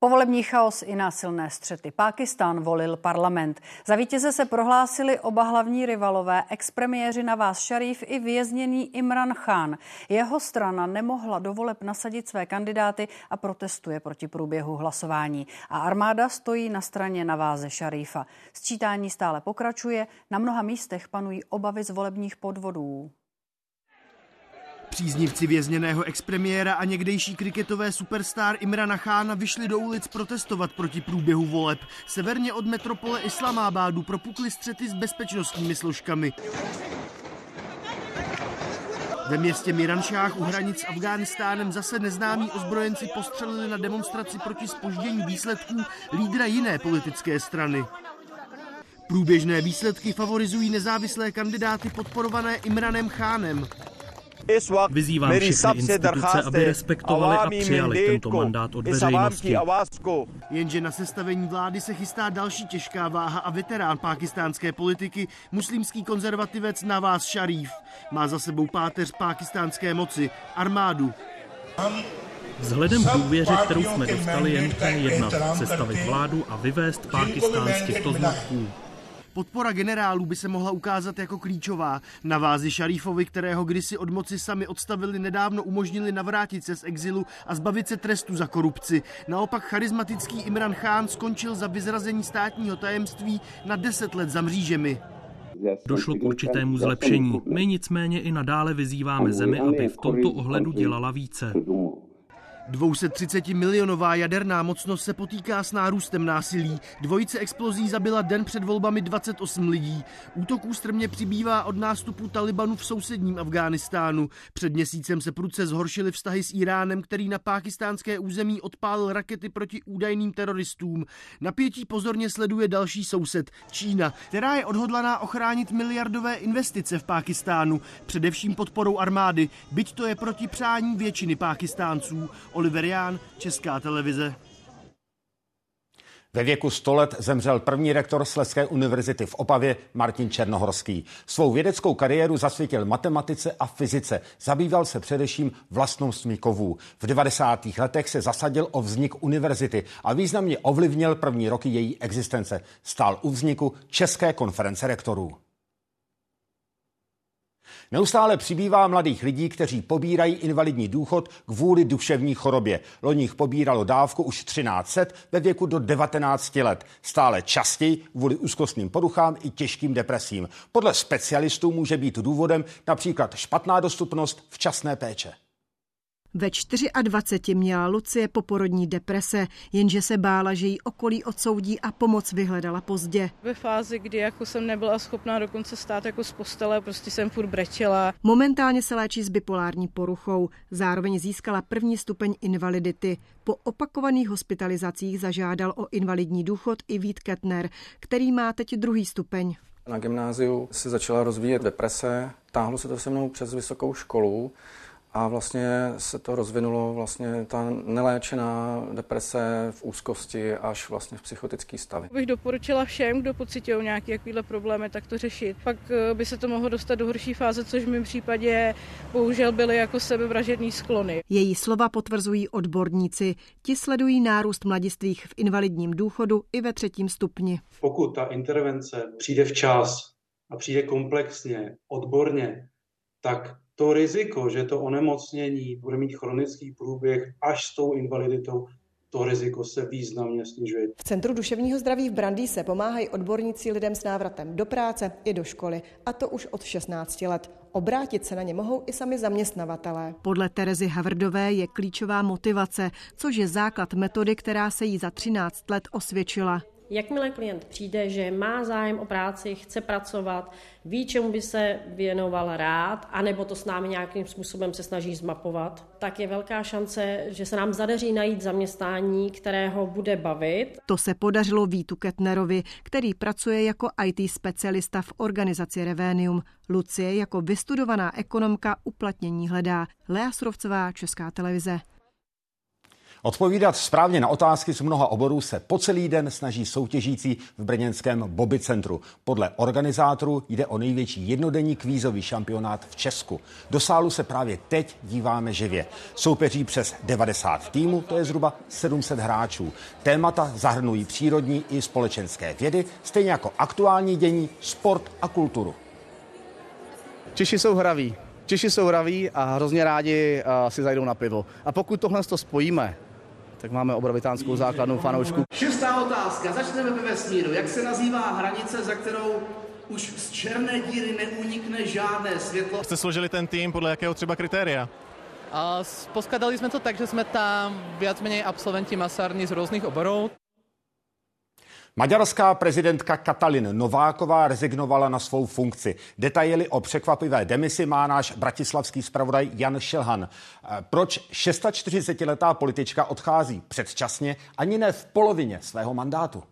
Povolební chaos i násilné střety. Pákistán volil parlament. Za vítěze se prohlásili oba hlavní rivalové, expremiéři Nawaz Sharif i vězněný Imran Khan. Jeho strana nemohla do voleb nasadit své kandidáty a protestuje proti průběhu hlasování. A armáda stojí na straně Naváze Šarífa. Sčítání stále pokračuje, na mnoha místech panují obavy z volebních podvodů.
Příznivci vězněného expremiéra a někdejší kriketové superstar Imrana Chána vyšli do ulic protestovat proti průběhu voleb. Severně od metropole Islamábádu propukly střety s bezpečnostními složkami. Ve městě Miranšách u hranic s Afghánistánem zase neznámí ozbrojenci postřelili na demonstraci proti spoždění výsledků lídra jiné politické strany. Průběžné výsledky favorizují nezávislé kandidáty podporované Imranem Chánem.
Vyzývám všechny instituce, aby respektovali a přijali tento mandát od veřejnosti.
Jenže na sestavení vlády se chystá další těžká váha a veterán pákistánské politiky, muslimský konzervativec Nawaz Sharif. Má za sebou páteř pákistánské moci, armádu.
Vzhledem k důvěře, kterou jsme dostali, je nutné jednat, sestavit vládu a vyvést Pákistán z těchto.
Podpora generálů by se mohla ukázat jako klíčová. Na vázi Šarífovi, kterého kdysi od moci sami odstavili, nedávno umožnili navrátit se z exilu a zbavit se trestu za korupci. Naopak charismatický Imran Khan skončil za vyzrazení státního tajemství na 10 let za mřížemi.
Došlo k určitému zlepšení. My nicméně i nadále vyzýváme zemi, aby v tomto ohledu dělala více.
230 milionová jaderná mocnost se potýká s nárůstem násilí. Dvojice explozí zabila den před volbami 28 lidí. Útoků strmě přibývá od nástupu Talibanu v sousedním Afghánistánu. Před měsícem se prudce zhoršily vztahy s Iránem, který na pákistánské území odpálil rakety proti údajným teroristům. Napětí pozorně sleduje další soused, Čína, která je odhodlaná ochránit miliardové investice v Pákistánu, především podporou armády, byť to je proti přání většiny Pákistánců. Oliver Ján, Česká televize.
Ve věku 100 let zemřel první rektor Sleské univerzity v Opavě Martin Černohorský. Svou vědeckou kariéru zasvětil matematice a fyzice. Zabýval se především vlastnostmi kovů. V 90. letech se zasadil o vznik univerzity a významně ovlivnil první roky její existence. Stál u vzniku České konference rektorů. Neustále přibývá mladých lidí, kteří pobírají invalidní důchod kvůli duševní chorobě. Loních pobíralo dávku už 1300 ve věku do 19 let. Stále častěji kvůli úzkostným poruchám i těžkým depresím. Podle specialistů může být důvodem například špatná dostupnost včasné péče.
Ve 24 měla Lucie poporodní deprese, jenže se bála, že jí okolí odsoudí a pomoc vyhledala pozdě.
Ve fázi, kdy jako jsem nebyla schopná dokonce stát jako z postele, prostě jsem furt brečela.
Momentálně se léčí s bipolární poruchou. Zároveň získala první stupeň invalidity. Po opakovaných hospitalizacích zažádal o invalidní důchod i Vít Ketner, který má teď druhý stupeň.
Na gymnáziu se začala rozvíjet deprese, táhlo se to se mnou přes vysokou školu a vlastně se to rozvinulo vlastně ta neléčená deprese v úzkosti až vlastně v psychotický stavy.
Bych doporučila všem, kdo pocitují nějaké takovéhle problémy, tak to řešit. Pak eh, by se to mohlo dostat do horší fáze, což v mém případě bohužel byly jako sebevražední sklony.
Její slova potvrzují odborníci. Ti sledují nárůst mladistvých v invalidním důchodu i ve třetím stupni.
Pokud ta intervence přijde včas a přijde komplexně, odborně, tak to riziko, že to onemocnění bude mít chronický průběh až s tou invaliditou, to riziko se významně snižuje.
V Centru duševního zdraví v Brandýse pomáhají odborníci lidem s návratem do práce i do školy, a to už od 16 let. Obrátit se na ně mohou i sami zaměstnavatelé. Podle Terezy Havrdové je klíčová motivace, což je základ metody, která se jí za 13 let osvědčila.
Jakmile klient přijde, že má zájem o práci, chce pracovat, ví, čemu by se věnoval rád, anebo to s námi nějakým způsobem se snaží zmapovat, tak je velká šance, že se nám zadaří najít zaměstnání, kterého bude bavit.
To se podařilo Vítu Ketnerovi, který pracuje jako IT specialista v organizaci Revenium. Lucie jako vystudovaná ekonomka uplatnění hledá. Lea Srovcová, Česká televize.
Odpovídat správně na otázky z mnoha oborů se po celý den snaží soutěžící v brněnském Bobby centru. Podle organizátorů jde o největší jednodenní kvízový šampionát v Česku. Do sálu se právě teď díváme živě. Soupeří přes 90 týmů, to je zhruba 700 hráčů. Témata zahrnují přírodní i společenské vědy, stejně jako aktuální dění, sport a kulturu.
Češi jsou hraví. Češi jsou hraví a hrozně rádi uh, si zajdou na pivo. A pokud tohle to spojíme tak máme obrovitánskou základnu fanoušku.
Šestá otázka, začneme ve vesmíru. Jak se nazývá hranice, za kterou už z černé díry neunikne žádné světlo?
Jste složili ten tým podle jakého třeba kritéria?
A poskladali jsme to tak, že jsme tam viac menej absolventi masární z různých oborů.
Maďarská prezidentka Katalin Nováková rezignovala na svou funkci. Detaily o překvapivé demisi má náš bratislavský zpravodaj Jan Šelhan. Proč 46-letá politička odchází předčasně ani ne v polovině svého mandátu?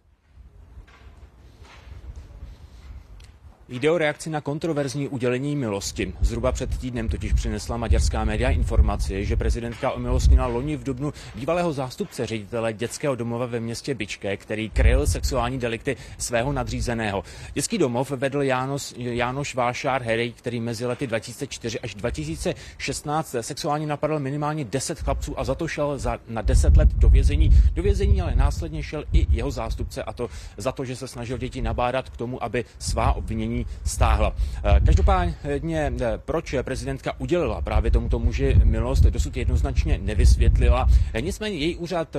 Jde o reakci na kontroverzní udělení milosti. Zhruba před týdnem totiž přinesla maďarská média informaci, že prezidentka omilostnila loni v dubnu bývalého zástupce ředitele dětského domova ve městě Byčké, který kryl sexuální delikty svého nadřízeného. Dětský domov vedl János, Jánoš Vášár Herej, který mezi lety 2004 až 2016 sexuálně napadl minimálně 10 chlapců a za to šel za, na 10 let do vězení. Do vězení ale následně šel i jeho zástupce a to za to, že se snažil děti nabádat k tomu, aby svá obvinění ní stáhla. Eh, každopádně, eh, proč prezidentka udělila právě tomuto muži milost, dosud jednoznačně nevysvětlila. Eh, nicméně její úřad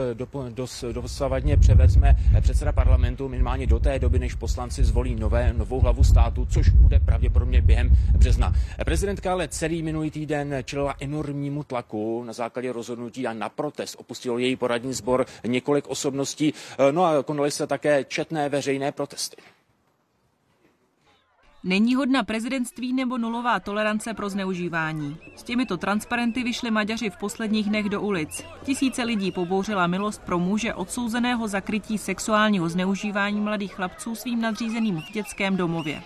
dos, dosavadně převezme předseda parlamentu minimálně do té doby, než poslanci zvolí nové, novou hlavu státu, což bude pravděpodobně během března. Prezidentka ale celý minulý týden čelila enormnímu tlaku na základě rozhodnutí a na protest opustilo její poradní sbor několik osobností. No a konaly se také četné veřejné protesty.
Není hodna prezidentství nebo nulová tolerance pro zneužívání. S těmito transparenty vyšli Maďaři v posledních dnech do ulic. Tisíce lidí pobouřila milost pro muže odsouzeného za krytí sexuálního zneužívání mladých chlapců svým nadřízeným v dětském domově.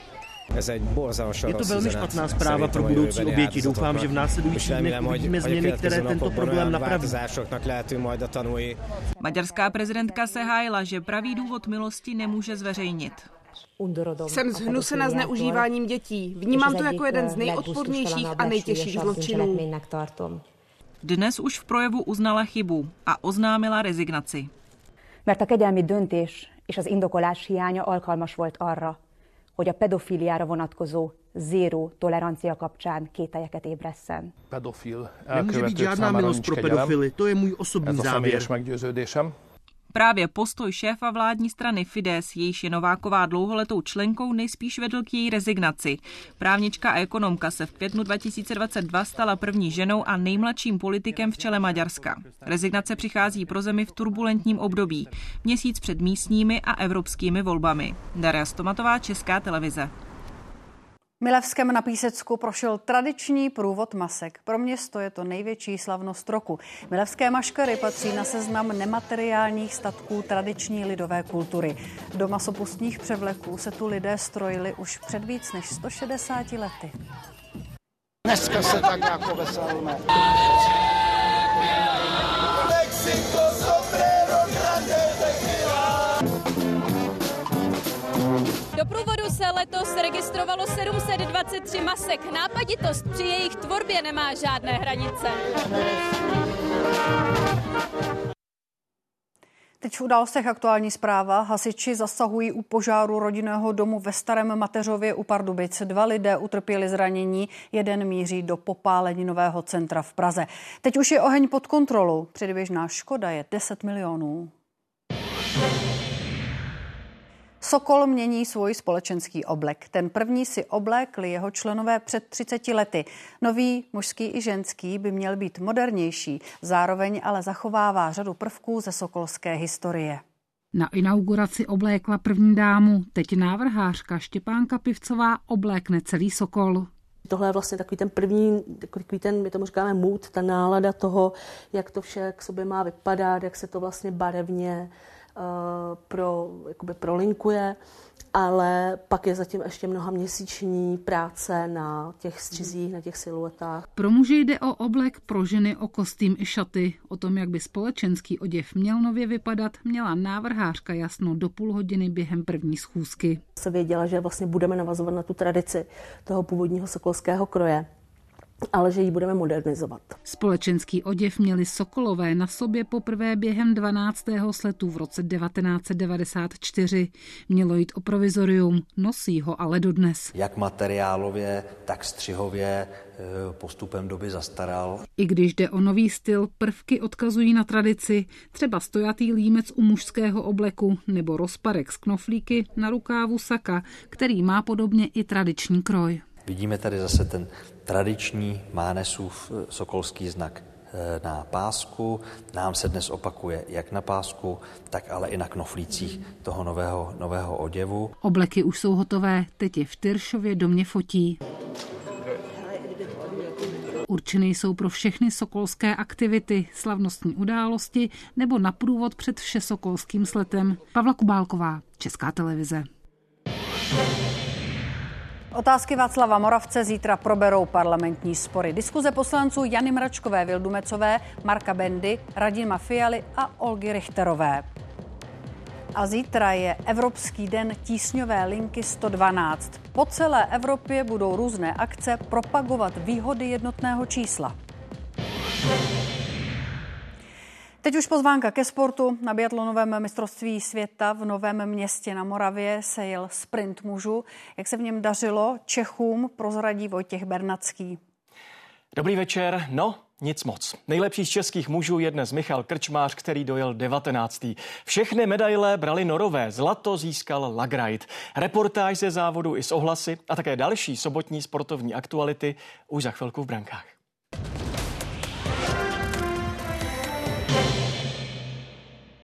Je to velmi špatná zpráva pro budoucí oběti. Doufám, že v následujících dnech uvidíme změny, které tento problém napraví.
Maďarská prezidentka se hájila, že pravý důvod milosti nemůže zveřejnit.
Jsem zhnusena zneužíváním dětí. Vnímám to jako jeden z nejodpornějších a nejtěžších zločinů.
Dnes už v projevu uznala chybu a oznámila rezignaci.
Mert a kegyelmi döntés és az indokolás hiánya alkalmas volt arra, hogy a pedofiliára vonatkozó zéró tolerancia kapcsán kételyeket ébresszen.
Pedofil Nemůže být žádná milost pro pedofily, to je můj osobní závěr.
Právě postoj šéfa vládní strany Fides, jejíž je Nováková dlouholetou členkou, nejspíš vedl k její rezignaci. Právnička a ekonomka se v květnu 2022 stala první ženou a nejmladším politikem v čele Maďarska. Rezignace přichází pro zemi v turbulentním období, měsíc před místními a evropskými volbami. Daria Stomatová, Česká televize.
Milevském na Písecku prošel tradiční průvod masek. Pro město je to největší slavnost roku. Milevské maškary patří na seznam nemateriálních statků tradiční lidové kultury. Do masopustních převleků se tu lidé strojili už před víc než 160 lety.
Dneska se tak jako veselíme. Mexico,
Do průvodu se letos registrovalo 723 masek. Nápaditost při jejich tvorbě nemá žádné hranice.
Teď v událostech aktuální zpráva. Hasiči zasahují u požáru rodinného domu ve Starém Mateřově u Pardubic. Dva lidé utrpěli zranění, jeden míří do popáleninového centra v Praze. Teď už je oheň pod kontrolou. Předběžná škoda je 10 milionů. Sokol mění svůj společenský oblek. Ten první si oblékli jeho členové před 30 lety. Nový mužský i ženský by měl být modernější, zároveň ale zachovává řadu prvků ze sokolské historie.
Na inauguraci oblékla první dámu, teď návrhářka Štěpánka Pivcová oblékne celý Sokol.
Tohle je vlastně takový ten první, takový ten, my tomu říkáme mood, ta nálada toho, jak to vše k sobě má vypadat, jak se to vlastně barevně pro, jakoby prolinkuje, ale pak je zatím ještě mnoha měsíční práce na těch střizích, na těch siluetách.
Pro muže jde o oblek, pro ženy o kostým i šaty. O tom, jak by společenský oděv měl nově vypadat, měla návrhářka jasno do půl hodiny během první schůzky.
Se věděla, že vlastně budeme navazovat na tu tradici toho původního sokolského kroje ale že ji budeme modernizovat.
Společenský oděv měli Sokolové na sobě poprvé během 12. sletu v roce 1994. Mělo jít o provizorium, nosí ho ale dodnes.
Jak materiálově, tak střihově e, postupem doby zastaral.
I když jde o nový styl, prvky odkazují na tradici, třeba stojatý límec u mužského obleku nebo rozparek z knoflíky na rukávu saka, který má podobně i tradiční kroj.
Vidíme tady zase ten tradiční Mánesův eh, sokolský znak eh, na pásku. Nám se dnes opakuje jak na pásku, tak ale i na knoflících toho nového, nového oděvu.
Obleky už jsou hotové, teď je v Tyršově domě fotí. Určeny jsou pro všechny sokolské aktivity, slavnostní události nebo na průvod před všesokolským sletem. Pavla Kubálková, Česká televize.
Otázky Václava Moravce zítra proberou parlamentní spory. Diskuze poslanců Jany Mračkové, Vildumecové, Marka Bendy, Radima Fialy a Olgy Richterové. A zítra je Evropský den tísňové linky 112. Po celé Evropě budou různé akce propagovat výhody jednotného čísla. Teď už pozvánka ke sportu. Na biatlonovém mistrovství světa v Novém městě na Moravě se jel sprint mužů. Jak se v něm dařilo Čechům, prozradí Vojtěch Bernacký.
Dobrý večer. No, nic moc. Nejlepší z českých mužů je dnes Michal Krčmář, který dojel 19. Všechny medaile brali norové. Zlato získal Lagrajt. Reportáž ze závodu i s ohlasy a také další sobotní sportovní aktuality už za chvilku v brankách.